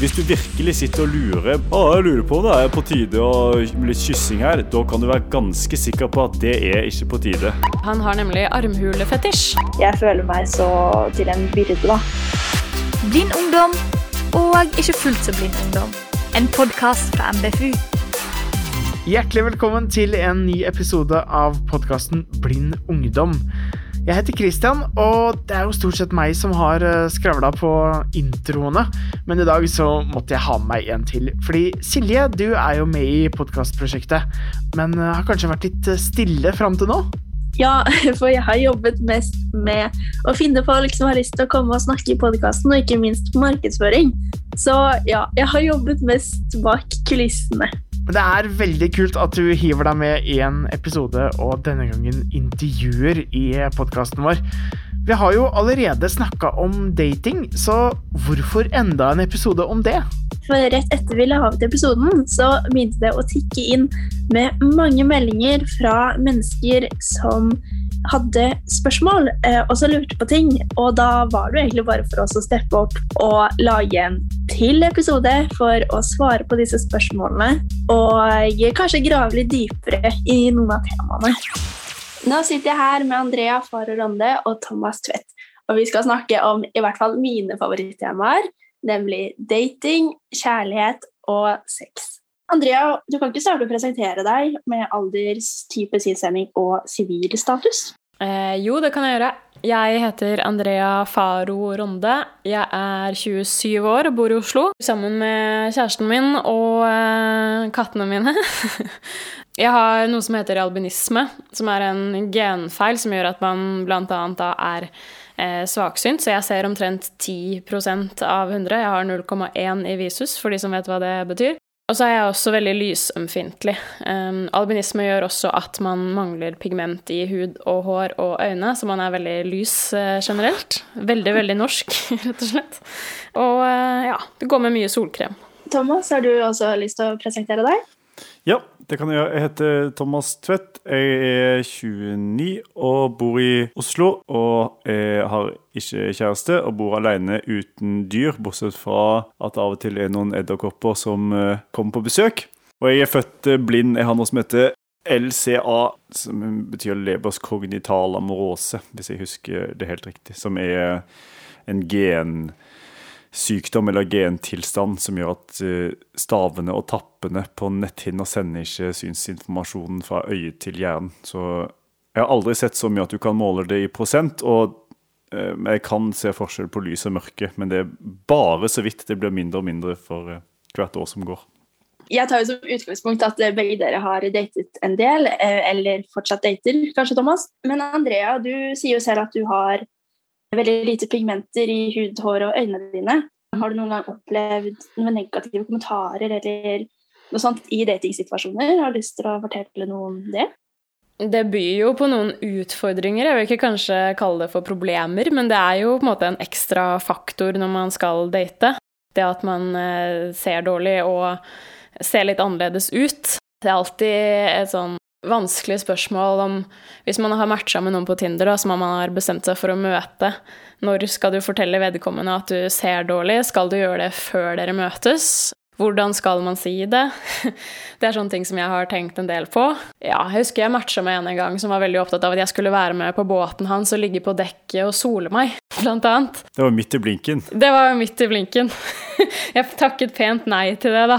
Hvis du virkelig sitter og lurer Å, jeg lurer på om det er på tide å litt kyssing her, da kan du være ganske sikker på at det er ikke på tide. Han har nemlig armhulefetisj. Jeg føler meg så til en byrde, da. Blind ungdom og ikke fullt så blind ungdom. En podkast fra MBFU. Hjertelig velkommen til en ny episode av podkasten Blind ungdom. Jeg heter Christian, og det er jo stort sett meg som har skravla på introene, men i dag så måtte jeg ha med meg en til. Fordi Silje, du er jo med i podkastprosjektet, men har kanskje vært litt stille fram til nå? Ja, for jeg har jobbet mest med å finne folk som har lyst til å komme og snakke i podkasten, og ikke minst markedsføring. Så ja, jeg har jobbet mest bak kulissene. Men det er veldig kult at du hiver deg med i en episode, og denne gangen intervjuer i podkasten vår. Vi har jo allerede snakka om dating, så hvorfor enda en episode om det? For rett etter vi la til episoden, så begynte det å tikke inn med mange meldinger fra mennesker som hadde spørsmål eh, og så lurte på ting. Og da var det egentlig bare for oss å steppe opp og lage en til episode for å svare på disse spørsmålene. Og kanskje grave litt dypere i noen av temaene. Nå sitter jeg her med Andrea Faro Ronde og Thomas Tvedt. Og vi skal snakke om i hvert fall mine favorittemaer, nemlig dating, kjærlighet og sex. Andrea, du kan ikke starte å presentere deg med alders, type sinnsstemning og sivilstatus? Eh, jo, det kan jeg gjøre. Jeg heter Andrea Faro Ronde. Jeg er 27 år og bor i Oslo sammen med kjæresten min og eh, kattene mine. jeg har noe som heter albinisme, som er en genfeil som gjør at man bl.a. da er eh, svaksynt, så jeg ser omtrent 10% av 100. Jeg har 0,1 i visus, for de som vet hva det betyr. Og så er jeg også veldig lysømfintlig. Um, albinisme gjør også at man mangler pigment i hud og hår og øyne, så man er veldig lys uh, generelt. Veldig, veldig norsk, rett og slett. Og uh, ja, det går med mye solkrem. Thomas, har du også lyst til å presentere deg? Ja, det kan jeg. Jeg heter Thomas Tvedt. Jeg er 29 og bor i Oslo. Og jeg har ikke kjæreste og bor alene uten dyr, bortsett fra at det av og til er noen edderkopper som eh, kommer på besøk. Og jeg er født eh, blind. Jeg har noe som heter LCA, som betyr Lebers cognital amorose, hvis jeg husker det helt riktig. Som er en gen sykdom eller gentilstand som gjør at eh, stavene og tappene på netthinna sender ikke synsinformasjonen fra øyet til hjernen. Så jeg har aldri sett så mye at du kan måle det i prosent. og eh, jeg kan se forskjell på lys og mørke, men det er bare så vidt det blir mindre og mindre for eh, hvert år som går. Jeg tar jo som utgangspunkt at begge dere har datet en del, eller fortsatt dater, kanskje, Thomas. Men Andrea, du sier jo selv at du har veldig lite pigmenter i hud, hår og øynene dine. Har du noen gang opplevd noen negative kommentarer eller noe sånt i datingsituasjoner? Har du lyst til å fortelle noe om det? Det byr jo på noen utfordringer. Jeg vil ikke kanskje kalle det for problemer, men det er jo på en måte en ekstra faktor når man skal date. Det at man eh, ser dårlig og ser litt annerledes ut. Det er alltid et sånn vanskelig spørsmål om Hvis man har matcha med noen på Tinder da, som man har bestemt seg for å møte, når skal du fortelle vedkommende at du ser dårlig? Skal du gjøre det før dere møtes? Hvordan skal man si det? Det er sånne ting som jeg har tenkt en del på. Ja, jeg husker jeg matcha med en en gang som var veldig opptatt av at jeg skulle være med på båten hans og ligge på dekket og sole meg, blant annet. Det var midt i blinken? Det var midt i blinken. Jeg takket pent nei til det, da.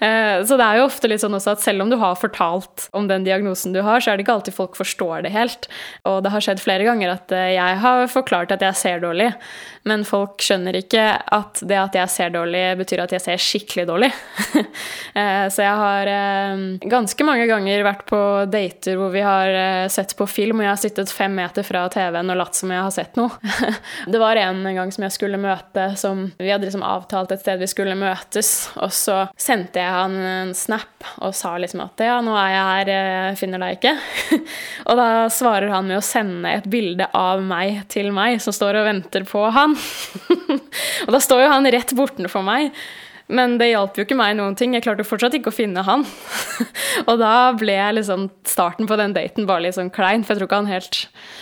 Eh, så det er jo ofte litt sånn også at selv om du har fortalt om den diagnosen du har, så er det ikke alltid folk forstår det helt. Og det har skjedd flere ganger at eh, jeg har forklart at jeg ser dårlig, men folk skjønner ikke at det at jeg ser dårlig, betyr at jeg ser skikkelig dårlig. Eh, så jeg har ganske mange ganger vært på dater hvor vi har sett på film, og jeg har sittet fem meter fra TV-en og latt som jeg har sett noe. Det var en gang som jeg skulle møte som Vi hadde liksom avtalt et sted vi skulle møtes, og så sendte jeg han en snap og sa liksom at ja, nå er jeg her, finner deg ikke. og da svarer han med å sende et bilde av meg til meg, som står og venter på han. og da står jo han rett bortenfor meg. Men det hjalp jo ikke meg noen ting. Jeg klarte fortsatt ikke å finne han. og da ble liksom starten på den daten bare litt sånn klein, for jeg tror ikke han helt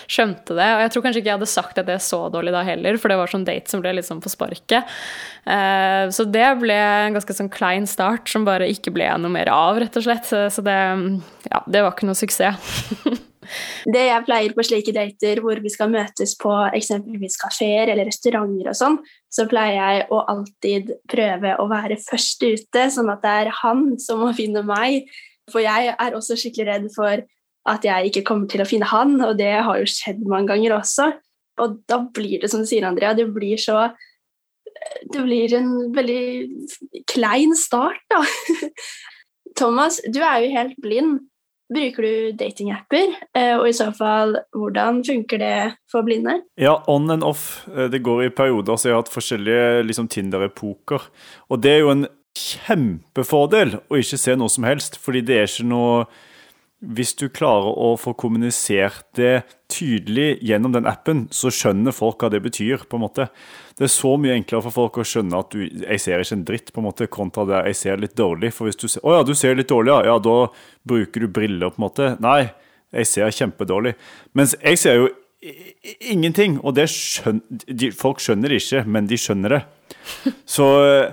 skjønte det. Og jeg tror kanskje ikke jeg hadde sagt at det så dårlig da heller, for det var sånn date som ble litt sånn på sparket. Uh, så det ble en ganske sånn klein start som bare ikke ble noe mer av, rett og slett. Så det, ja, det var ikke noe suksess. Det jeg pleier på slike dater hvor vi skal møtes på eksempelvis kafeer eller restauranter og sånn, så pleier jeg å alltid prøve å være først ute, sånn at det er han som må finne meg. For jeg er også skikkelig redd for at jeg ikke kommer til å finne han, og det har jo skjedd mange ganger også. Og da blir det som du sier, Andrea, det blir så Det blir en veldig klein start, da. Thomas, du er jo helt blind. Bruker du datingapper, eh, og i så fall, hvordan funker det for blinde? Ja, on and off. Eh, det går i perioder, så jeg har hatt forskjellige liksom, Tinder-epoker. Og det er jo en kjempefordel å ikke se noe som helst, fordi det er ikke noe hvis du klarer å få kommunisert det tydelig gjennom den appen, så skjønner folk hva det betyr. på en måte. Det er så mye enklere for folk å skjønne at du, jeg ser ikke en dritt, på en måte, kontra det jeg ser litt dårlig. For hvis du ser å ja, du ser litt dårlig, ja, ja da bruker du briller, på en måte. Nei, jeg ser kjempedårlig. Mens jeg ser jo ingenting, og det skjønner, de, folk skjønner det ikke, men de skjønner det. Så eh,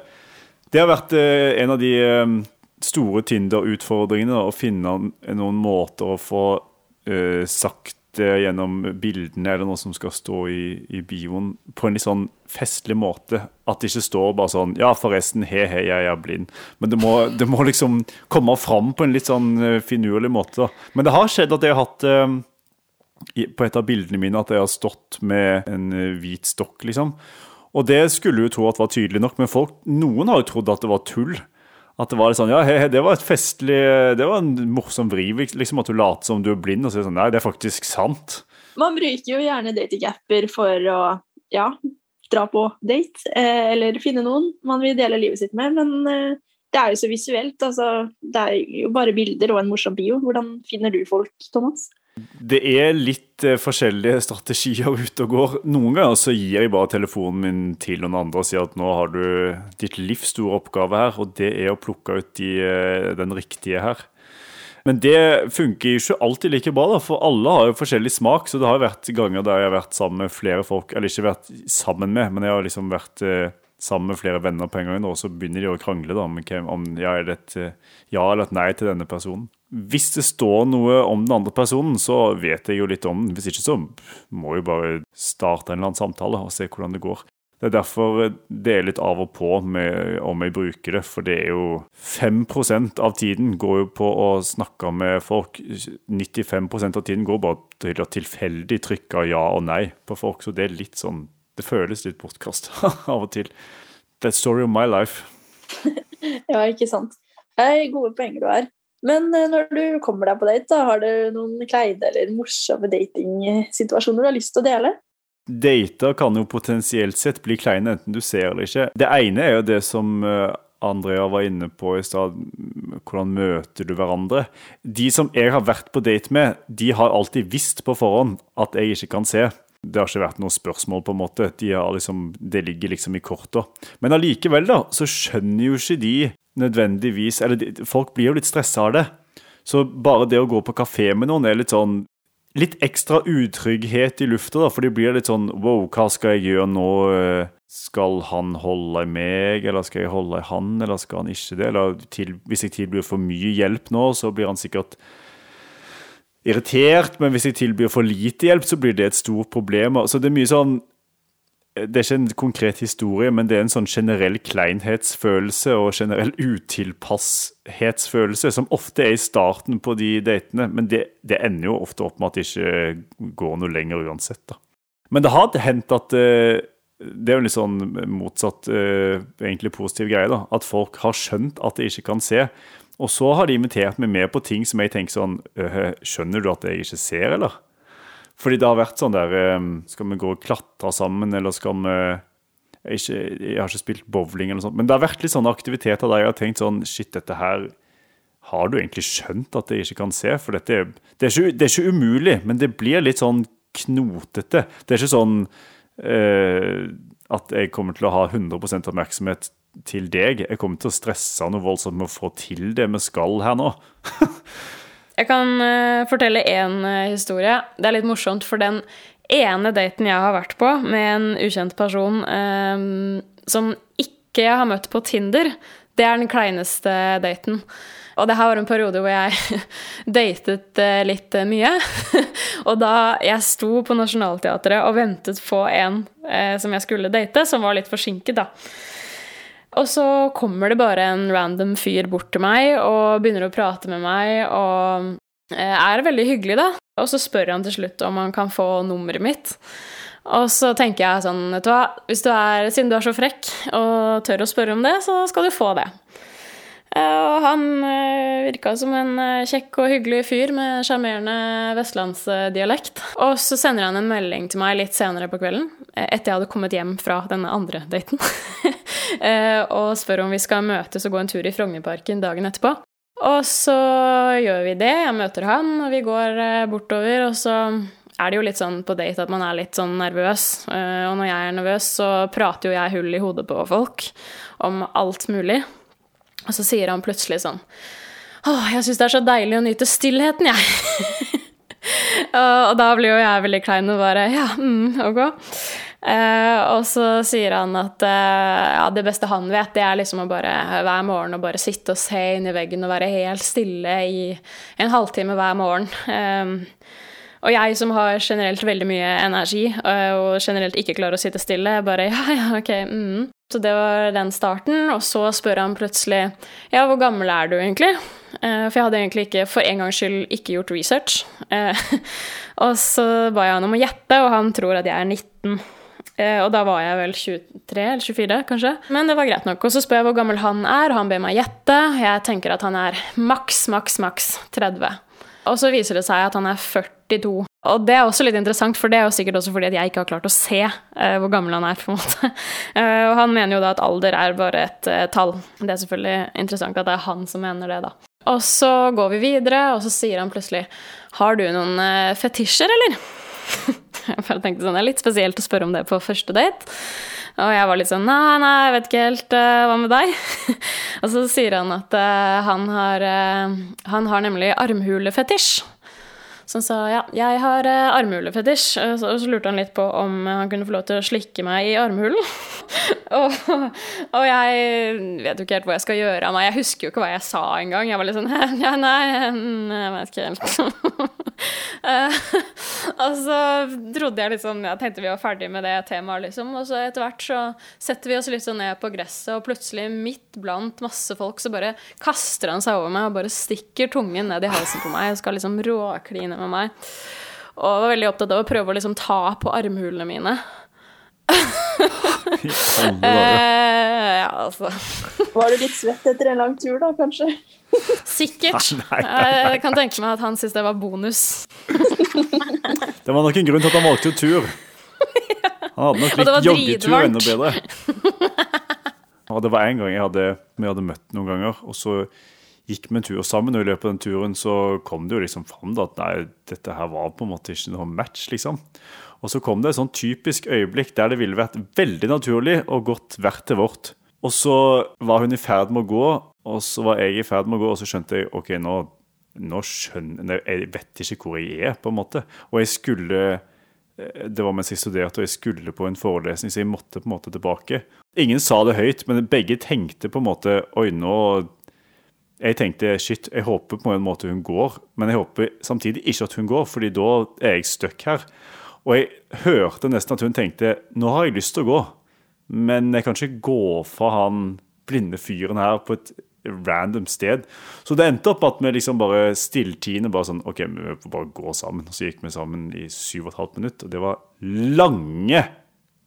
det har vært eh, en av de eh, store Tinder-utfordringene å finne noen måter å få uh, sagt det gjennom bildene eller noe som skal stå i, i bioen, på en litt sånn festlig måte. At det ikke står bare sånn Ja, forresten, he, he, jeg er blind. Men det må, det må liksom komme fram på en litt sånn uh, finurlig måte. Men det har skjedd at jeg har hatt uh, på et av bildene mine at jeg har stått med en hvit stokk, liksom. Og det skulle jo tro at var tydelig nok, men folk, noen har jo trodd at det var tull. At det var sånn Ja, hei, det var et festlig Det var en morsom vri, liksom, at du later som du er blind, og sier sånn Nei, det er faktisk sant. Man bruker jo gjerne datingapper for å ja, dra på date, eh, eller finne noen man vil dele livet sitt med, men eh, det er jo så visuelt. Altså, det er jo bare bilder og en morsom bio. Hvordan finner du folk, Thomas? Det er litt eh, forskjellige strategier ute og går. Noen ganger så gir jeg bare telefonen min til noen andre og sier at nå har du ditt livs store oppgave her, og det er å plukke ut de, eh, den riktige her. Men det funker jo ikke alltid like bra, da, for alle har jo forskjellig smak. Så det har vært ganger der jeg har vært sammen med flere folk, eller ikke vært sammen med, men jeg har liksom vært eh, sammen med flere venner på en gang, og så begynner de å krangle da, om ja, er det et ja eller et nei til denne personen. Hvis det står noe om den andre personen, så vet jeg jo litt om den. Hvis ikke så må jeg jo bare starte en eller annen samtale og se hvordan det går. Det er derfor det er litt av og på med om jeg bruker det, for det er jo 5% av tiden går jo på å snakke med folk. 95% av tiden går bare til å tilfeldig trykke ja og nei på folk, så det er litt sånn Det føles litt bortkast av og til. That's story of my life. ja, ikke sant. Det er gode poenger du har. Men eh, når du kommer deg på date, da, har du noen kleide eller morsomme datingsituasjoner du har lyst til å dele? Dater kan jo potensielt sett bli kleine, enten du ser eller ikke. Det ene er jo det som eh, Andrea var inne på i stad, hvordan møter du hverandre? De som jeg har vært på date med, de har alltid visst på forhånd at jeg ikke kan se. Det har ikke vært noe spørsmål, på en måte. De liksom, det ligger liksom i korta. Men allikevel, da, så skjønner jo ikke de nødvendigvis Eller folk blir jo litt stressa av det. Så bare det å gå på kafé med noen er litt sånn Litt ekstra utrygghet i lufta, da, for de blir litt sånn Wow, hva skal jeg gjøre nå? Skal han holde i meg, eller skal jeg holde i han, eller skal han ikke det? Eller til, hvis jeg tilbyr for mye hjelp nå, så blir han sikkert irritert, men hvis jeg tilbyr for lite hjelp, så blir det et stort problem. Så det er mye sånn det er ikke en konkret historie, men det er en sånn generell kleinhetsfølelse og generell utilpasshetsfølelse, som ofte er i starten på de datene. Men det, det ender jo ofte opp med at det ikke går noe lenger uansett. da. Men det har hendt at uh, Det er jo litt sånn motsatt, uh, egentlig positiv greie. da, At folk har skjønt at de ikke kan se. Og så har de invitert meg med på ting som jeg tenker sånn Skjønner du at jeg ikke ser, eller? Fordi det har vært sånn der Skal vi gå og klatre sammen, eller skal vi jeg, ikke, jeg har ikke spilt bowling, eller noe sånt, men det har vært litt sånne aktiviteter der jeg har tenkt sånn Shit, dette her Har du egentlig skjønt at jeg ikke kan se? For dette det, er ikke, det er ikke umulig, men det blir litt sånn knotete. Det er ikke sånn eh, at jeg kommer til å ha 100% oppmerksomhet til deg. Jeg kommer til å stresse noe voldsomt med å få til det vi skal her nå. Jeg kan uh, fortelle én historie. Det er litt morsomt, for den ene daten jeg har vært på med en ukjent person uh, som ikke jeg har møtt på Tinder, det er den kleineste daten. Og det her var en periode hvor jeg datet eh, litt eh, mye. og da jeg sto på Nationaltheatret og ventet på en eh, som jeg skulle date, som var litt forsinket, da. Og så kommer det bare en random fyr bort til meg og begynner å prate med meg og eh, er veldig hyggelig, da. Og så spør han til slutt om han kan få nummeret mitt. Og så tenker jeg sånn, vet du hva, du er, siden du er så frekk og tør å spørre om det, så skal du få det. Eh, og han eh, virka som en eh, kjekk og hyggelig fyr med sjarmerende vestlandsdialekt. Og så sender han en melding til meg litt senere på kvelden, etter jeg hadde kommet hjem fra denne andre daten, og spør om vi skal møtes og gå en tur i Frognerparken dagen etterpå. Og så gjør vi det. Jeg møter han, og vi går bortover, og så er det jo litt sånn på date at man er litt sånn nervøs. Og når jeg er nervøs, så prater jo jeg hull i hodet på folk om alt mulig. Og så sier han plutselig sånn Å, jeg syns det er så deilig å nyte stillheten, jeg. og da blir jo jeg veldig klein og bare Ja, mm, ok. Uh, og så sier han at uh, ja, det beste han vet, det er liksom å bare hver morgen å bare sitte og se inn i veggen og være helt stille i en halvtime hver morgen. Uh, og jeg som har generelt veldig mye energi og generelt ikke klarer å sitte stille, bare ja, ja, ok, mm. Så det var den starten. Og så spør han plutselig ja, hvor gammel er du egentlig? Eh, for jeg hadde egentlig ikke for en gangs skyld ikke gjort research. Eh, og så ba jeg han om å gjette, og han tror at jeg er 19. Eh, og da var jeg vel 23 eller 24, kanskje. Men det var greit nok. Og så spør jeg hvor gammel han er, han ber meg gjette. Jeg tenker at han er maks, maks, maks 30. Og så viser det seg at han er 42. Og det er også litt interessant, for det er jo sikkert også fordi at jeg ikke har klart å se uh, hvor gammel han er. på en måte. Uh, og han mener jo da at alder er bare et uh, tall. Det er selvfølgelig interessant at det er han som mener det, da. Og så går vi videre, og så sier han plutselig Har du noen fetisjer, eller? jeg bare tenkte sånn, Det er litt spesielt å spørre om det på første date. Og jeg var litt sånn Nei, nei, jeg vet ikke helt. hva med deg? og så sier han at han har, han har nemlig armhulefetisj som sa ja, jeg har uh, armhulefetisj. Og så, så, lurte han litt på om han kunne få lov til å slikke meg i armhulen. og, og, jeg vet jo ikke helt hva jeg skal gjøre av meg. Jeg husker jo ikke hva jeg sa engang. Jeg var litt sånn ja, nei, nei, jeg vet ikke helt. og så trodde jeg liksom Jeg tenkte vi var ferdig med det temaet, liksom. Og så etter hvert så setter vi oss litt sånn ned på gresset, og plutselig, midt blant masse folk, så bare kaster han seg over meg og bare stikker tungen ned i halsen på meg og skal liksom råkline med meg. Og var veldig opptatt av å prøve å liksom ta på armhulene mine. eh, ja, altså. Var du litt svett etter en lang tur, da, kanskje? Sikkert. Nei, nei, nei. Jeg kan tenke meg at han syntes det var bonus. det var nok en grunn til at han valgte tur. Han hadde nok likt joggetur enda bedre. Og det var en gang jeg hadde, vi hadde møtt noen ganger, og så gikk med en tur sammen, og i løpet av den turen så kom det jo liksom fram da, at nei, dette her var på en måte ikke noe match, liksom. Og så kom det et sånn typisk øyeblikk der det ville vært veldig naturlig og gått hvert til vårt. Og så var hun i ferd med å gå, og så var jeg i ferd med å gå, og så skjønte jeg ok, nå, nå skjønner Jeg vet ikke hvor jeg er, på en måte. Og jeg skulle eh, det var mens jeg studerte, og jeg skulle på en forelesning, så jeg måtte på en måte tilbake. Ingen sa det høyt, men begge tenkte på en måte Oi, nå jeg tenkte shit, jeg håper på en måte hun går, men jeg håper samtidig ikke at hun går, fordi da er jeg stuck her. Og jeg hørte nesten at hun tenkte nå har jeg lyst til å gå, men jeg kan ikke gå fra han blinde fyren her på et random sted. Så det endte opp at vi liksom bare stilltiende bare sånn OK, vi får bare gå sammen. Og så gikk vi sammen i syv og et halvt minutt, og det var lange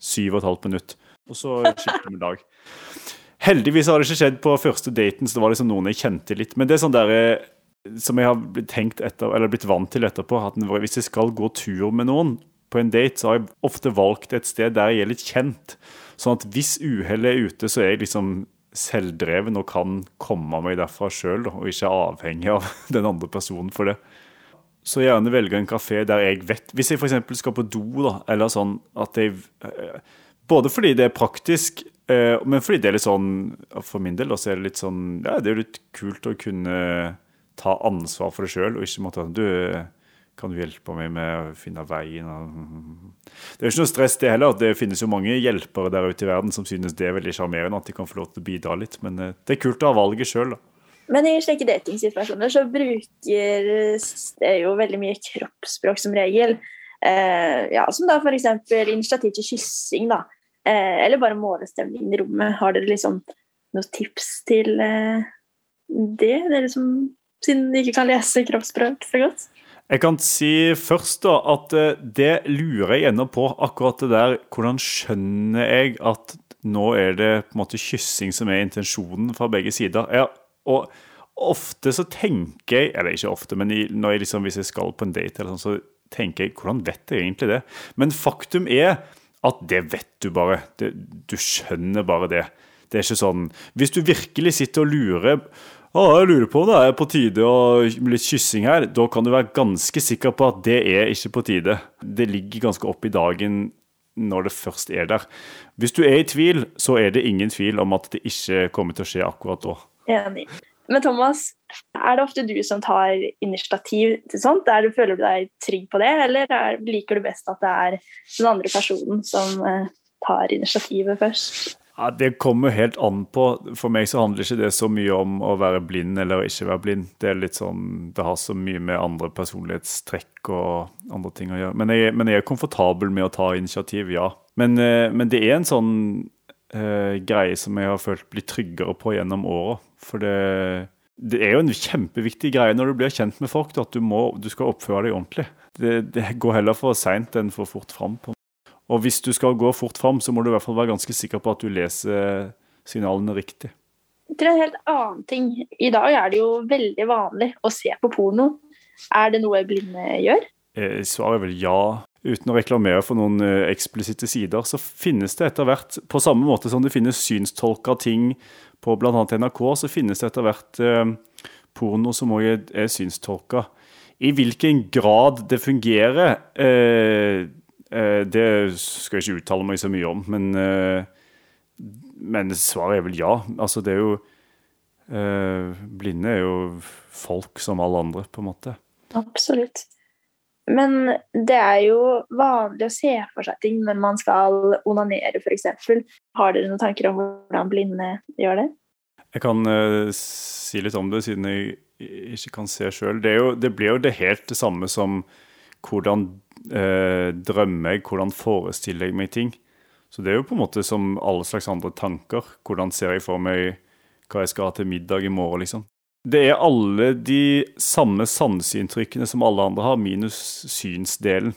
syv og et halvt minutt. Og så skilte vi lag. Heldigvis har det ikke skjedd på første daten, så det var liksom noen jeg kjente litt. Men det er sånn der, eh, som jeg har blitt, tenkt etter, eller blitt vant til etterpå, at hvis jeg skal gå tur med noen på en date, så har jeg ofte valgt et sted der jeg er litt kjent. Sånn at hvis uhellet er ute, så er jeg liksom selvdreven og kan komme meg derfra sjøl, og ikke avhengig av den andre personen for det. Så gjerne velge en kafé der jeg vet Hvis jeg f.eks. skal på do, da, eller sånn at jeg eh, Både fordi det er praktisk, men fordi det er litt sånn For min del også er det litt sånn Ja, det er jo litt kult å kunne ta ansvar for det sjøl, og ikke måtte Du kan du hjelpe meg med å finne veien? Det er jo ikke noe stress, det heller. Det finnes jo mange hjelpere der ute i verden som synes det er veldig sjarmerende at de kan få lov til å bidra litt. Men eh, det er kult å ha valget sjøl, da. Men i slike datingsituasjoner så bruker det jo veldig mye kroppsspråk som regel. Eh, ja, som da f.eks. initiativ til kyssing, da. Eh, eller bare målestemningen i rommet. Har dere liksom noen tips til eh, det? Dere som siden de ikke kan lese kroppsspråk så godt? Jeg kan si først da at eh, det lurer jeg ennå på, akkurat det der Hvordan skjønner jeg at nå er det på en måte kyssing som er intensjonen fra begge sider? Ja, og ofte så tenker jeg Eller ikke ofte, men når jeg liksom, hvis jeg skal på en date, eller sånn, så tenker jeg hvordan vet jeg egentlig det? Men faktum er at det vet du bare. Det, du skjønner bare det. Det er ikke sånn Hvis du virkelig sitter og lurer å, jeg lurer på om det er på tide å litt kyssing her. Da kan du være ganske sikker på at det er ikke på tide. Det ligger ganske opp i dagen når det først er der. Hvis du er i tvil, så er det ingen tvil om at det ikke kommer til å skje akkurat da. Enig. Men Thomas, er det ofte du som tar initiativ til sånt? Er du, føler du deg trygg på det, eller er, liker du best at det er den andre personen som eh, tar initiativet først? Ja, Det kommer helt an på. For meg så handler ikke det så mye om å være blind eller ikke være blind. Det er litt sånn, det har så mye med andre personlighetstrekk og andre ting å gjøre. Men jeg, men jeg er komfortabel med å ta initiativ, ja. Men, eh, men det er en sånn eh, greie som jeg har følt blitt tryggere på gjennom åra. For det, det, er jo en kjempeviktig greie når du blir kjent med folk, at du, må, du skal oppføre deg ordentlig. Det, det går heller for seint enn for fort fram. på og hvis du skal gå fort fram, så må du i hvert fall være ganske sikker på at du leser signalene riktig. Til en helt annen ting. I dag er det jo veldig vanlig å se på porno. Er det noe blinde gjør? Eh, svaret er vel ja. Uten å reklamere for noen eh, eksplisitte sider, så finnes det etter hvert, på samme måte som det finnes synstolka ting på bl.a. NRK, så finnes det etter hvert eh, porno som òg er, synstolka. I hvilken grad det fungerer eh, Eh, det skal jeg ikke uttale meg så mye om, men, eh, men svaret er vel ja. Altså, det er jo eh, Blinde er jo folk som alle andre, på en måte. Absolutt. Men det er jo vanlig å se for seg ting når man skal onanere, f.eks. Har dere noen tanker om hvordan blinde gjør det? Jeg kan uh, si litt om det, siden jeg ikke kan se sjøl. Det, det, blir jo det helt det samme som hvordan uh, drømmer jeg, hvordan forestiller jeg meg ting. Så det er jo på en måte som alle slags andre tanker. Hvordan ser jeg for meg hva jeg skal ha til middag i morgen, liksom. Det er alle de samme sanseinntrykkene som alle andre har, minus synsdelen.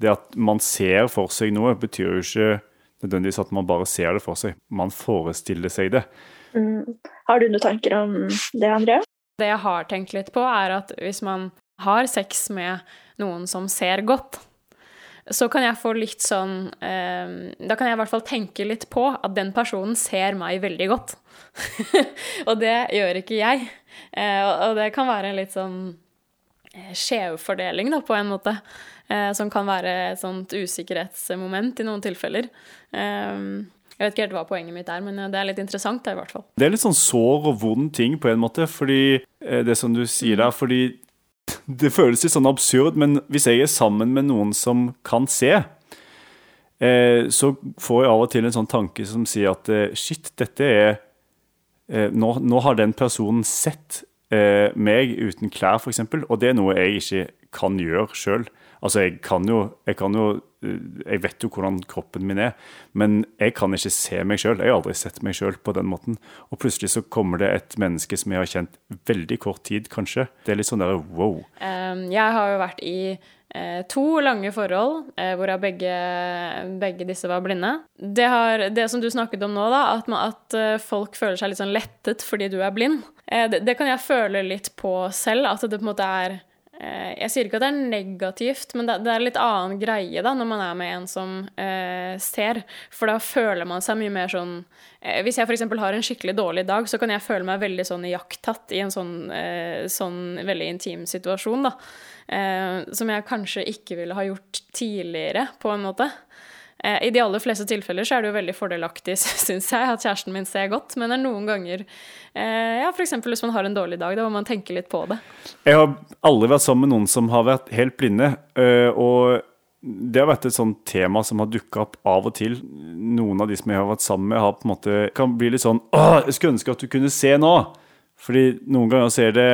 Det at man ser for seg noe, betyr jo ikke nødvendigvis at man bare ser det for seg. Man forestiller seg det. Mm. Har du noen tanker om det, Andrea? Det jeg har tenkt litt på, er at hvis man har sex med noen som ser godt, så kan jeg få litt sånn eh, Da kan jeg i hvert fall tenke litt på at den personen ser meg veldig godt. og det gjør ikke jeg. Eh, og det kan være en litt sånn eh, skjevfordeling, da, på en måte. Som kan være et sånt usikkerhetsmoment i noen tilfeller. Jeg vet ikke helt hva poenget mitt er, men det er litt interessant. Det, i hvert fall. Det er litt sånn sår og vond ting på en måte, fordi det som du sier der, fordi det føles litt sånn absurd, men hvis jeg er sammen med noen som kan se, eh, så får jeg av og til en sånn tanke som sier at eh, shit, dette er eh, nå, nå, har den personen sett eh, meg uten klær, f.eks., og det er noe jeg ikke kan gjøre sjøl. Altså, jeg kan, jo, jeg kan jo eh, Jeg vet jo hvordan kroppen min er, men jeg kan ikke se meg sjøl. Jeg har aldri sett meg sjøl på den måten. Og plutselig så kommer det et menneske som jeg har kjent veldig kort tid, kanskje. Det er litt sånn derre wow. Jeg har jo vært i eh, to lange forhold eh, hvorav begge, begge, disse var blinde. Det, har, det, som du snakket om nå, da, at, man, at, folk føler seg litt sånn lettet fordi du er blind, det, det kan jeg føle litt på selv. At det på en måte er jeg sier ikke at det er negativt, men det, er litt annen greie da, når man er med en som eh, ser. For da føler man seg mye mer sånn eh, Hvis jeg f.eks. har en skikkelig dårlig dag, så kan jeg føle meg veldig sånn iakttatt i en sånn, eh, sånn veldig intim situasjon, da. Eh, som jeg kanskje ikke ville ha gjort tidligere, på en måte. Eh, I de aller fleste tilfeller så er det jo veldig fordelaktig, syns jeg, at kjæresten min ser godt, men det er noen ganger eh, Ja, f.eks. hvis man har en dårlig dag, da må man tenke litt på det. Jeg har aldri vært sammen med noen som har vært helt blinde. øh, og det har vært et sånt tema som har dukka opp av og til. Noen av de som jeg har vært sammen med, har på en måte, kan bli litt sånn Åh, jeg skulle ønske at du kunne se nå! Fordi noen ganger så er det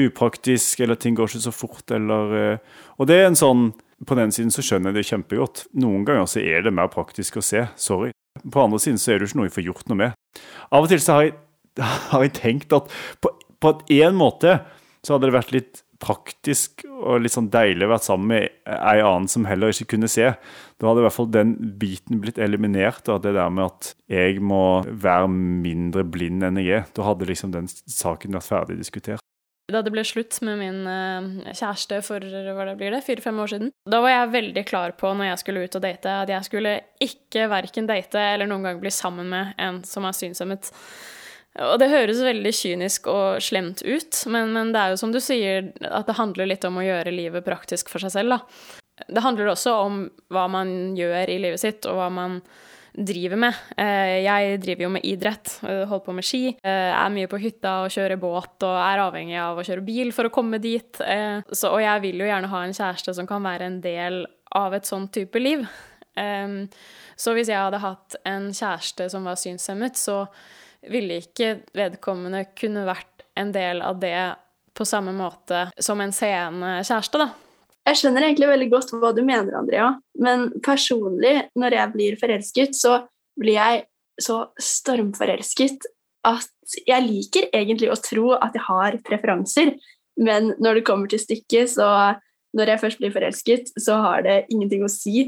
upraktisk, eller ting går ikke så fort, eller Og det er en sånn På den siden så skjønner jeg det kjempegodt. Noen ganger så er det mer praktisk å se. Sorry. På andre siden så er det ikke noe jeg får gjort noe med. Av og til så har jeg, har jeg tenkt at på, på en måte så hadde det vært litt praktisk og litt sånn deilig å være sammen med ei annen som heller ikke kunne se. Da hadde i hvert fall den biten blitt eliminert, og det der med at jeg må være mindre blind enn jeg er. Da hadde liksom den saken vært ferdig diskutert. Da det ble slutt med min eh, kjæreste for hva det blir det, fire-fem år siden, da var jeg veldig klar på når jeg skulle ut og date, at jeg skulle ikke verken date eller noen gang bli sammen med en som er synshemmet. Og det høres veldig kynisk og slemt ut, men, men, det er jo som du sier, at det handler litt om å gjøre livet praktisk for seg selv, da. Det handler også om hva man gjør i livet sitt, og hva man driver med. Eh, jeg driver jo med idrett, holder på med ski, eh, er mye på hytta og kjører båt og er avhengig av å kjøre bil for å komme dit. Eh, så, og jeg vil jo gjerne ha en kjæreste som kan være en del av et sånn type liv. Så hvis jeg hadde hatt en kjæreste som var synshemmet, så ville ikke vedkommende kunne vært en del av det på samme måte som en seende kjæreste, da. Jeg skjønner egentlig veldig godt hva du mener, Andrea, men personlig, når jeg blir forelsket, så blir jeg så stormforelsket at jeg liker egentlig å tro at jeg har preferanser, men når det kommer til stykket, så når jeg først blir forelsket, så har det ingenting å si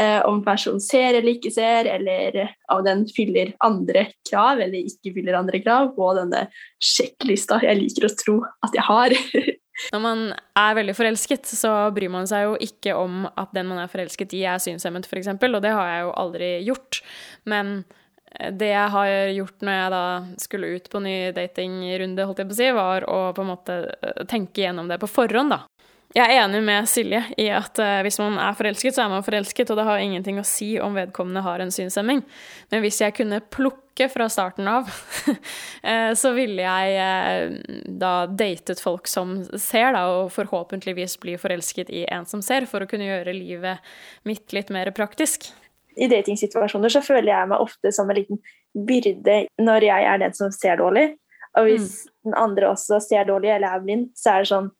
eh, om personen ser eller ikke ser, eller om den fyller andre krav eller ikke fyller andre krav på denne sjekklista jeg liker å tro at jeg har. Når man er veldig forelsket, så bryr man seg jo ikke om at den man er forelsket i, er synshemmet, f.eks., og det har jeg jo aldri gjort. Men det jeg har gjort når jeg da skulle ut på ny datingrunde, holdt jeg på å si, var å på en måte eh, tenke gjennom det på forhånd, da. Jeg er enig med Silje i at uh, hvis man er forelsket, så er man forelsket, og det har ingenting å si om vedkommende har en synshemming. Men hvis jeg kunne plukke fra starten av, uh, så ville jeg uh, da datet folk som ser, da, og forhåpentligvis bli forelsket i en som ser, for å kunne gjøre livet mitt litt mer praktisk. I datingsituasjoner så føler jeg meg ofte som en liten byrde når jeg er den som ser dårlig. Og hvis mm. den andre også ser dårlig eller er blind, så er det sånn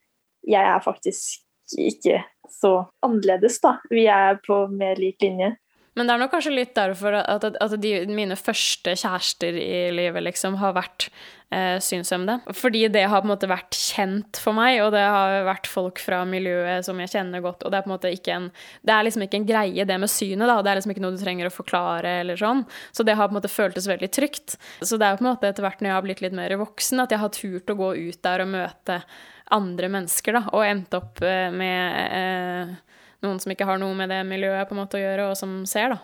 jeg er faktisk ikke så annerledes, da. Vi er på mer lik linje. Men det er nok kanskje litt derfor at, at de, mine første kjærester i livet liksom har vært eh, synshemmede. Fordi det har på en måte vært kjent for meg, og det har vært folk fra miljøet som jeg kjenner godt. Og det er på en måte ikke en Det er liksom ikke en greie, det med synet, da. Det er liksom ikke noe du trenger å forklare eller sånn. Så det har på en måte føltes veldig trygt. Så det er på en måte etter hvert når jeg har blitt litt mer voksen, at jeg har turt å gå ut der og møte andre mennesker, da, og endt opp eh, med eh, noen som ikke har noe med det miljøet på en måte å gjøre, og som ser, da.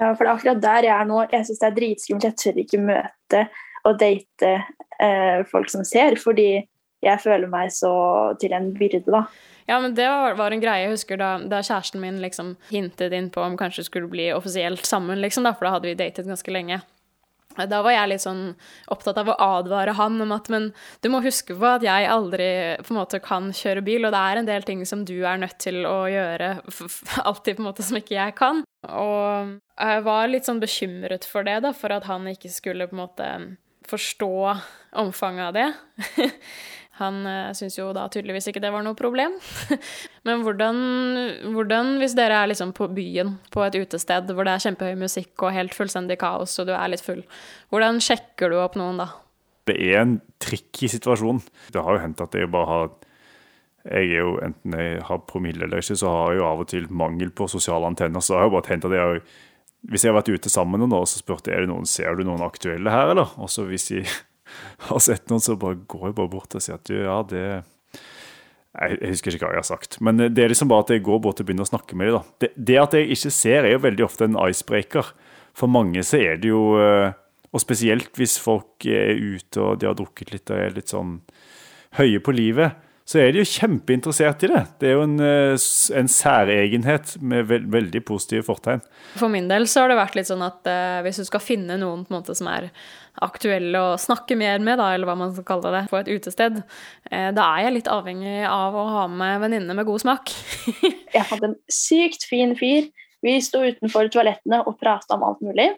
Ja, for det er akkurat der jeg er nå. Jeg syns det er dritskummelt. Jeg tør ikke møte og date eh, folk som ser, fordi jeg føler meg så til en byrde, da. Ja, men det var, var en greie jeg husker da, da kjæresten min liksom hintet inn på om kanskje skulle bli offisielt sammen, liksom, da, for da hadde vi datet ganske lenge. Da var jeg litt sånn opptatt av å advare han om at men du må huske på at jeg aldri på en måte kan kjøre bil, og det er en del ting som du er nødt til å gjøre alltid på en måte som ikke jeg kan. Og jeg var litt sånn bekymret for det, da, for at han ikke skulle på en måte forstå omfanget av det. Han uh, syntes jo da tydeligvis ikke det var noe problem. Men hvordan, hvordan, hvis dere er liksom på byen, på et utested hvor det er kjempehøy musikk og helt fullstendig kaos, og du er litt full, hvordan sjekker du opp noen da? Det er en tricky situasjon. Det har jo hendt at jeg bare har jeg er jo, Enten jeg har promille eller ikke, så har jeg jo av og til mangel på sosiale antenner. Så har jeg bare tenkt at jeg har hvis jeg har vært ute sammen med noen, så spurte jeg er det noen, ser du noen aktuelle her, eller? Og så hvis de har sett noen, så bare går jeg bare bort og sier at du, ja, det jeg husker ikke hva jeg har sagt, men det er liksom bare at jeg går bort og begynner å snakke med dem. Det, det at jeg ikke ser, er jo veldig ofte en icebreaker. For mange så er det jo eh, Og spesielt hvis folk er ute og de har drukket litt og er litt sånn høye på livet, så er de jo kjempeinteressert i det. Det er jo en, eh, en særegenhet med vel- veldig positive fortegn. For min del så har det vært litt sånn at eh, hvis du skal finne noen på en måte som er aktuelle å snakke mer med, da, eller hva man skal kalle det, på et utested, eh, da er jeg litt avhengig av å ha med venninner med god smak. Jeg fant en sykt fin fyr. Vi sto utenfor toalettene og prata om alt mulig.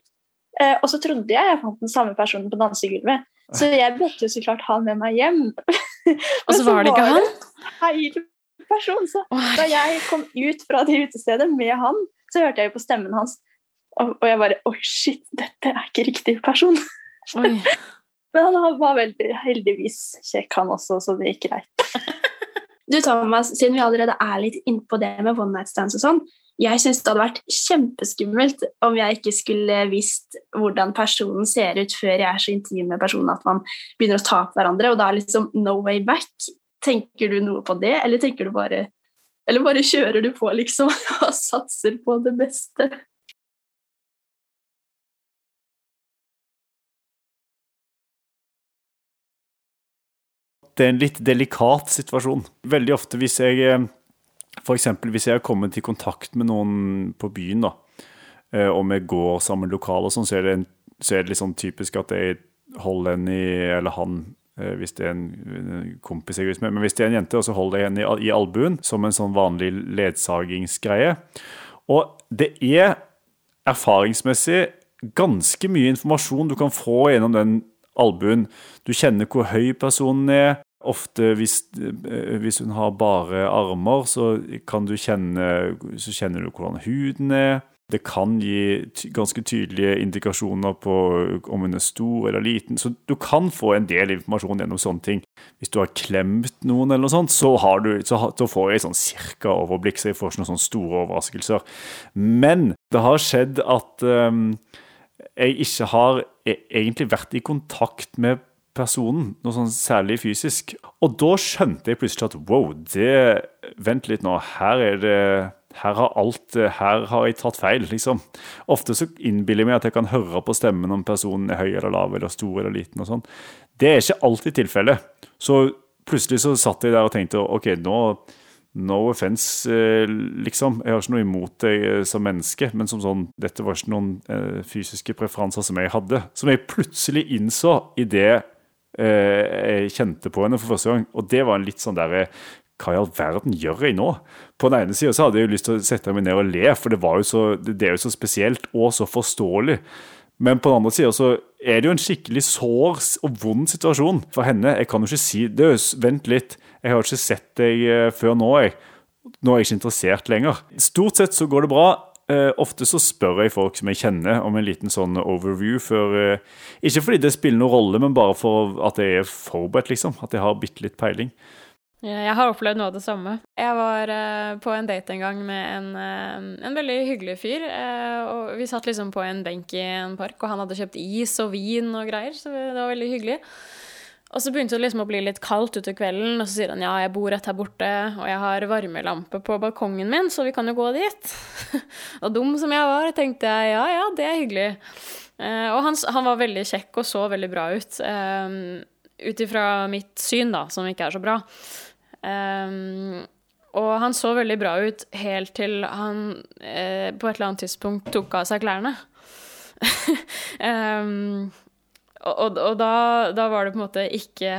Eh, og så trodde jeg jeg fant den samme personen på dansegulvet. Så jeg bedte jo så klart han med meg hjem. Og så var det ikke han? Feil person. Så da jeg kom ut fra det utestedet med han, så hørte jeg jo på stemmen hans. Og, og jeg bare Oi, shit, dette er ikke riktig person. Oi. Men han var veldig heldigvis kjekk, han også, så det gikk greit. Du, Thomas, siden vi allerede er litt innpå det med one night stands og sånn, jeg syns det hadde vært kjempeskummelt om jeg ikke skulle visst hvordan personen ser ut før jeg er så intim med personen at man begynner å ta på hverandre, og da er liksom no way back. Tenker du noe på det, eller tenker du bare Eller bare kjører du på, liksom, og satser på det beste? det er en litt delikat situasjon. Veldig ofte hvis jeg eksempel hvis jeg har kommet i kontakt med noen på byen, da, eh, og vi går sammen lokalt, sånn, så er det, en, så sånn typisk at jeg holder henne i Eller han, eh, hvis det er en kompis jeg er med. Men hvis det er en jente, så holder jeg henne i, i albuen som en sånn vanlig ledsagingsgreie. Og det er erfaringsmessig ganske mye informasjon du kan få gjennom den albuen. Du kjenner hvor høy personen er. Ofte hvis, eh, hvis hun har bare armer, så kjenne Så kjenner du hvordan huden er. Det kan gi ganske tydelige indikasjoner på om hun er stor eller liten. Så du kan få en del informasjon gjennom sånne ting. Hvis du har klemt noen, eller noe sånt, så, du, så, så får jeg sånn cirka overblikk, så jeg får ikke noen sånne store overraskelser. Men det har skjedd at um, jeg ikke har e egentlig vært i kontakt med personen, noe sånn særlig fysisk. Og da skjønte jeg plutselig at wow, det Vent litt nå, her er det her har alt Her har jeg tatt feil, liksom. Ofte så innbiller jeg meg at jeg kan høre på stemmen om personen er høy eller lav eller stor eller liten og sånn. Det er ikke alltid tilfellet. Så plutselig så satt jeg der og tenkte OK, nå No offense, eh, liksom. Jeg har ikke noe imot deg eh, som menneske, men som sånn, dette var ikke noen eh, fysiske preferanser som jeg hadde. Som jeg plutselig innså idet jeg kjente på henne for første gang. Og det var en litt sånn derre Hva i all verden gjør jeg nå? På den ene sida hadde jeg jo lyst til å sette meg ned og le, for det, så, det er jo så spesielt og så forståelig. Men på den andre sida så er det jo en skikkelig sår og vond situasjon for henne. Jeg kan jo ikke si det, Vent litt, jeg har ikke sett deg eh, før nå, jeg. Nå er jeg ikke interessert lenger. Stort sett så går det bra. Eh, ofte så spør jeg folk som jeg kjenner om en liten sånn overview For, eh, Ikke fordi det spiller noen rolle, men bare for at jeg er forberedt, liksom. At jeg har bitte litt peiling. Jeg har opplevd noe av det samme. Jeg var uh, på en date en gang med en, uh, en veldig hyggelig fyr. Uh, og vi satt liksom på en benk i en park, og han hadde kjøpt is og vin og greier, så det var veldig hyggelig. Og så begynte det liksom å bli litt kaldt utover kvelden, og så sier han ja, jeg bor rett her borte, og jeg har varmelampe på balkongen min, så vi kan jo gå dit. og dum som jeg var, tenkte jeg ja, ja, det er hyggelig. Eh, og han, han var veldig kjekk og så veldig bra ut. Um, Ut ifra mitt syn, da, som ikke er så bra. Um, og han så veldig bra ut helt til han eh, på et eller annet tidspunkt tok av seg klærne. um, og, og da, da var det på en måte ikke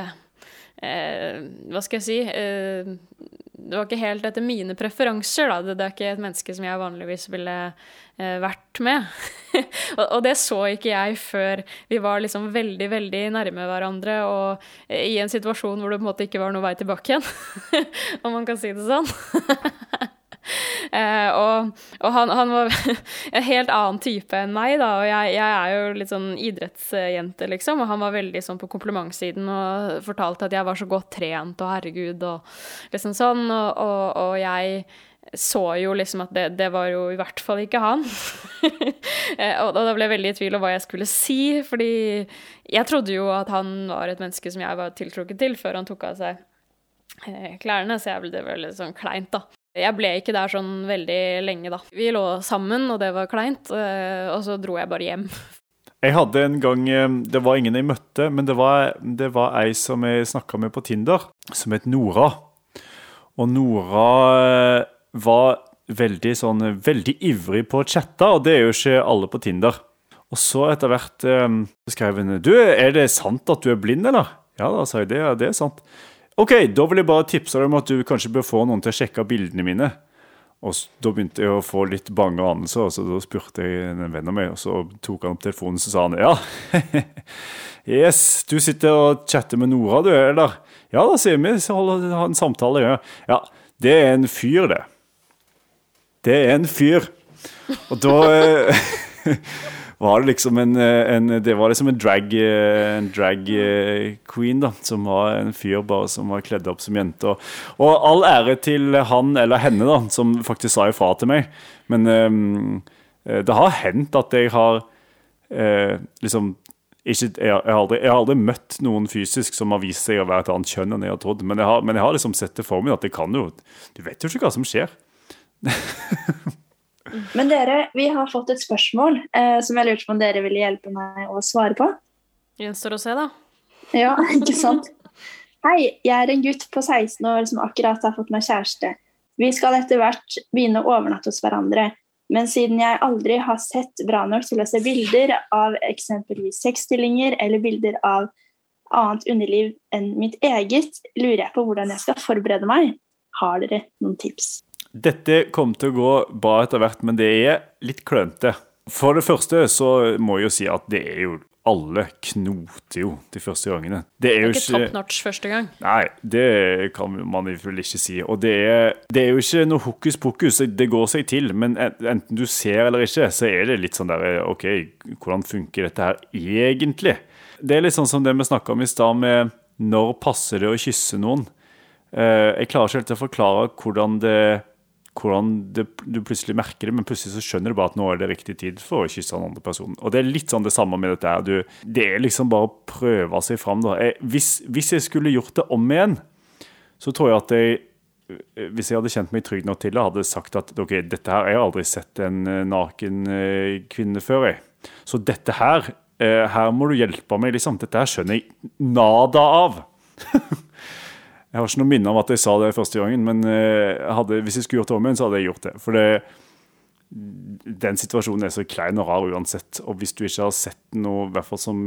eh, Hva skal jeg si eh, Det var ikke helt etter mine preferanser, da. Det, er ikke et menneske som jeg vanligvis ville eh, vært med. og, og det så ikke jeg før vi var liksom veldig, veldig nærme hverandre og eh, i en situasjon hvor det på en måte ikke var noe vei tilbake igjen, om man kan si det sånn. Eh, og og han, han var en helt annen type enn meg, da. Og jeg, jeg er jo litt sånn idrettsjente, liksom. Og han var veldig sånn på komplimentsiden og fortalte at jeg var så godt trent og herregud og liksom sånn. Og, og, og jeg så jo liksom at det, det var jo i hvert fall ikke han. Eh, og da ble jeg veldig i tvil om hva jeg skulle si, fordi jeg trodde jo at han var et menneske som jeg var tiltrukket til, før han tok av seg eh, klærne, så jeg ble, det litt sånn kleint, da. Jeg ble ikke der sånn veldig lenge, da. Vi lå sammen, og det var kleint, eh, og så dro jeg bare hjem. Jeg hadde en gang eh, Det var ingen jeg møtte, men det var, det var ei som jeg snakka med på Tinder, som het Nora. Og Nora eh, var veldig sånn veldig ivrig på å chatte, og det er jo ikke alle på Tinder. Og så etter hvert skrev hun Du, er det sant at du er blind, eller? Ja da, sa jeg. Det, det er sant. OK, da vil jeg bare tipse deg om at du kanskje bør få noen til å sjekke bildene mine. Og da begynte jeg å få litt bange anelser, og så da spurte jeg en venn av meg, og så tok han opp telefonen, så sa han ja. yes, du sitter og chatter med Nora, du, eller? Ja da, sier vi, så holder har en samtale. Ja. ja, det er en fyr, det. Det er en fyr. Og da eh, var det liksom en, eh, en Det var liksom en drag, eh, en drag eh, queen, da. Som var en fyr bare som var kledd opp som jente. Og, og all ære til han eller henne, da, som faktisk sa ifra til meg. Men um, det har hendt at jeg har uh, liksom ikke, jeg, har- jeg, aldri, jeg har aldri møtt noen fysisk som har vist seg å være et annet kjønn enn jeg har trodd. Men jeg har, men jeg har liksom sett det for meg at det kan jo Du vet jo ikke hva som skjer. Men dere, vi har fått et spørsmål eh, som jeg lurte på om dere ville hjelpe meg å svare på. Gjenstår å se, da. Ja, ikke sant? Hei, jeg er en gutt på 16 år som akkurat har fått meg kjæreste. Vi skal etter hvert begynne å overnatte hos hverandre. Men siden jeg aldri har sett bra nok til å se bilder av eksempelvis sexstillinger eller bilder av annet underliv enn mitt eget, lurer jeg på hvordan jeg skal forberede meg. Har dere noen tips? Dette kommer til å gå bra etter hvert, men det er litt klønete. For det første så må jeg jo si at det er jo alle knoter jo de første gangene. Det er Det er ikke top notch første gang. Nei, det kan man vel ikke si. Og det er, det er jo ikke noe hokus pokus, det går seg til. Men enten du ser eller ikke, så er det litt sånn der OK, hvordan funker dette her egentlig? Det er litt sånn som det vi snakka om i stad med når passer det å kysse noen? Eh, Jeg klarer ikke helt å forklare hvordan det hvordan det, du plutselig merker det, men plutselig så skjønner du bare at nå er det riktig tid for å kysse den andre personen. Og det er litt sånn det samme med dette her. Du, det er liksom bare å prøve seg fram. Da. Jeg, hvis, hvis jeg skulle gjort det om igjen, så tror jeg at jeg hvis jeg hadde kjent meg trygg nok til det, hadde sagt at ok, dette her, jeg har aldri sett en eh, naken eh, kvinne før. Jeg. Så dette her, eh, her må du hjelpe meg, liksom. Dette her skjønner jeg nada av. Jeg har ikke noe minne om at jeg sa det første gangen, men eh, hadde, hvis jeg skulle gjort det om igjen, så hadde jeg gjort det. For det, den situasjonen er så klein og rar uansett. Og hvis du ikke har sett noe, i hvert fall som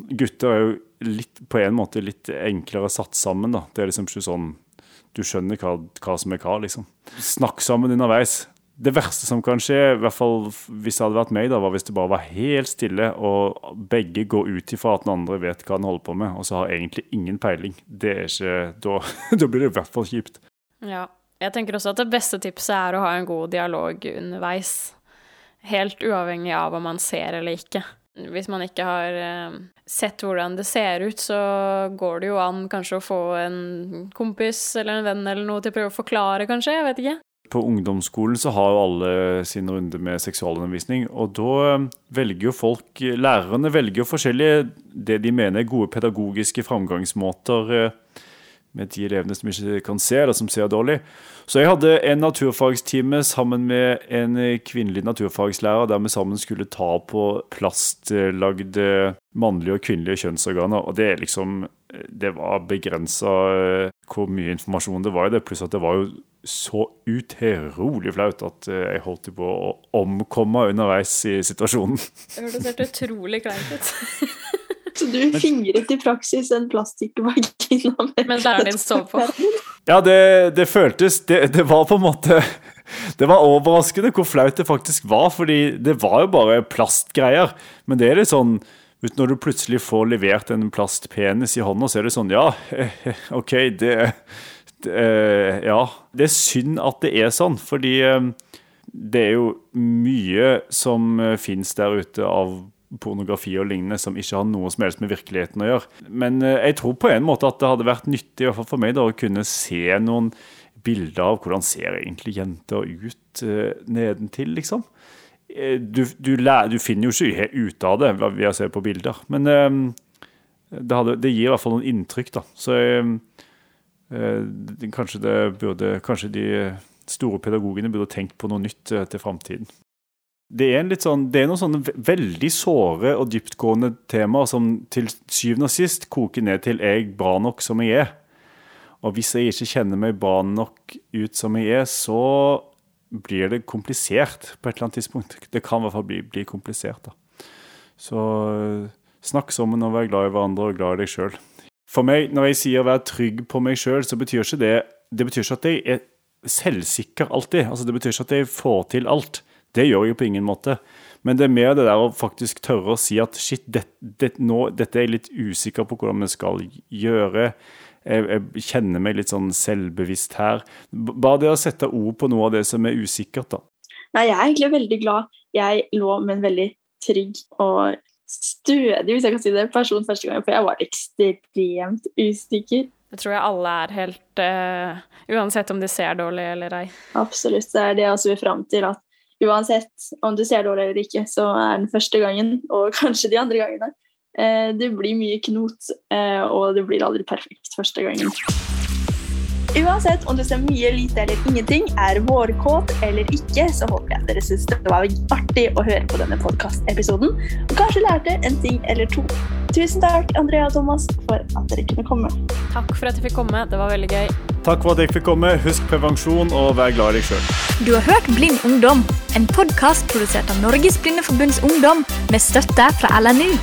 Gutter er jo litt, på en måte litt enklere satt sammen. da. Det er liksom ikke sånn Du skjønner hva, hva som er hva, liksom. Snakk sammen underveis. Det verste som kan skje, i hvert fall hvis det hadde vært meg, da, var hvis det bare var helt stille, og begge går ut ifra at den andre vet hva den holder på med, og så har egentlig ingen peiling. Det er ikke, Da, da blir det i hvert fall kjipt. Ja. Jeg tenker også at det beste tipset er å ha en god dialog underveis. Helt uavhengig av om man ser eller ikke. Hvis man ikke har eh, sett hvordan det ser ut, så går det jo an kanskje å få en kompis eller en venn eller noe til å prøve å forklare, kanskje. Jeg vet ikke. På ungdomsskolen så har jo alle sin runde med seksualundervisning, og da eh, velger jo folk Lærerne velger jo forskjellige det de mener er gode pedagogiske framgangsmåter eh, med de elevene som ikke kan se, eller som ser dårlig. Så jeg hadde en naturfagstime sammen med en kvinnelig naturfagslærer, der vi sammen skulle ta på plastlagde mannlige og kvinnelige kjønnsorganer. Og det er liksom Det var begrensa hvor mye informasjon det var i det, pluss at det var jo så utrolig flaut at eh, jeg holdt på å omkomme underveis i situasjonen. Det hørtes helt utrolig kleint ut. Så du fingret i praksis en plastikkvagina med Mens læreren din så på. Ja, det, det føltes det, det var på en måte Det var overraskende hvor flaut det faktisk var, fordi det var jo bare plastgreier. Men det er litt sånn ut Når du plutselig får levert en plastpenis i hånda, så er det sånn Ja, OK, det, det Ja. Det er synd at det er sånn, fordi eh, det er jo mye som fins der ute av pornografi og lignende som ikke har noe som helst med virkeligheten å gjøre. Men eh, jeg tror på en måte at det hadde vært nyttig i hvert fall for meg da, å kunne se noen bilder av hvordan ser egentlig jenter ut uh, nedentil, liksom. Eh, Du, du, du finner jo ikke ut av det ved å se på bilder, men eh, det, hadde, det gir i hvert fall noen inntrykk, da. Så eh, eh, det- kanskje det burde Kanskje de store pedagogene burde tenkt på noe nytt eh, til framtiden. Det er, sånn, det er noen sånne veldig såre og dyptgående temaer som til syvende og sist koker ned til 'er jeg bra nok som jeg er'? Og hvis jeg ikke kjenner meg bra nok ut som jeg er, så blir det komplisert på et eller annet tidspunkt. Det kan i hvert fall bli, bli komplisert. da. Så snakk sammen og vær glad i hverandre og glad i deg sjøl. For meg, når jeg sier 'være trygg på meg sjøl', så betyr ikke det Det betyr ikke at jeg er selvsikker alltid. Altså, det betyr ikke at jeg får til alt. Det gjør jeg på ingen måte. Men det er mer det der å faktisk tørre å si at shit, det, det, nå, dette er jeg litt usikker på hvordan vi skal gjøre. Jeg, jeg, kjenner meg litt sånn selvbevisst her. Bare det å sette ord på noe av det som er usikkert, da. Nei, jeg er egentlig veldig glad. Jeg lå med en veldig trygg og stødig, hvis jeg kan si det, person første gang, for jeg var ekstremt usikker. Det tror jeg alle er helt uh, Uansett om de ser dårlig eller ei. Absolutt. Det er det jeg også vil fram til. at Uansett om du ser dårlig eller ikke, så er den første gangen, og kanskje de andre gangene, uh, det blir mye knot, uh, og det blir aldri perfekt første gangen. Uansett om du ser mye, lite eller ingenting, er vårkåt eller ikke, så håper jeg dere syns det var artig å høre på denne podkastepisoden, og kanskje lærte en ting eller to. Tusen takk, Andrea og Thomas, for at dere kunne komme. Takk for at jeg fikk komme. Det var veldig gøy. Takk for at jeg fikk komme. Husk prevensjon og vær glad i deg sjøl. Du har hørt Blind ungdom, en podkast produsert av Norges Blindeforbunds Ungdom med støtte fra LNU.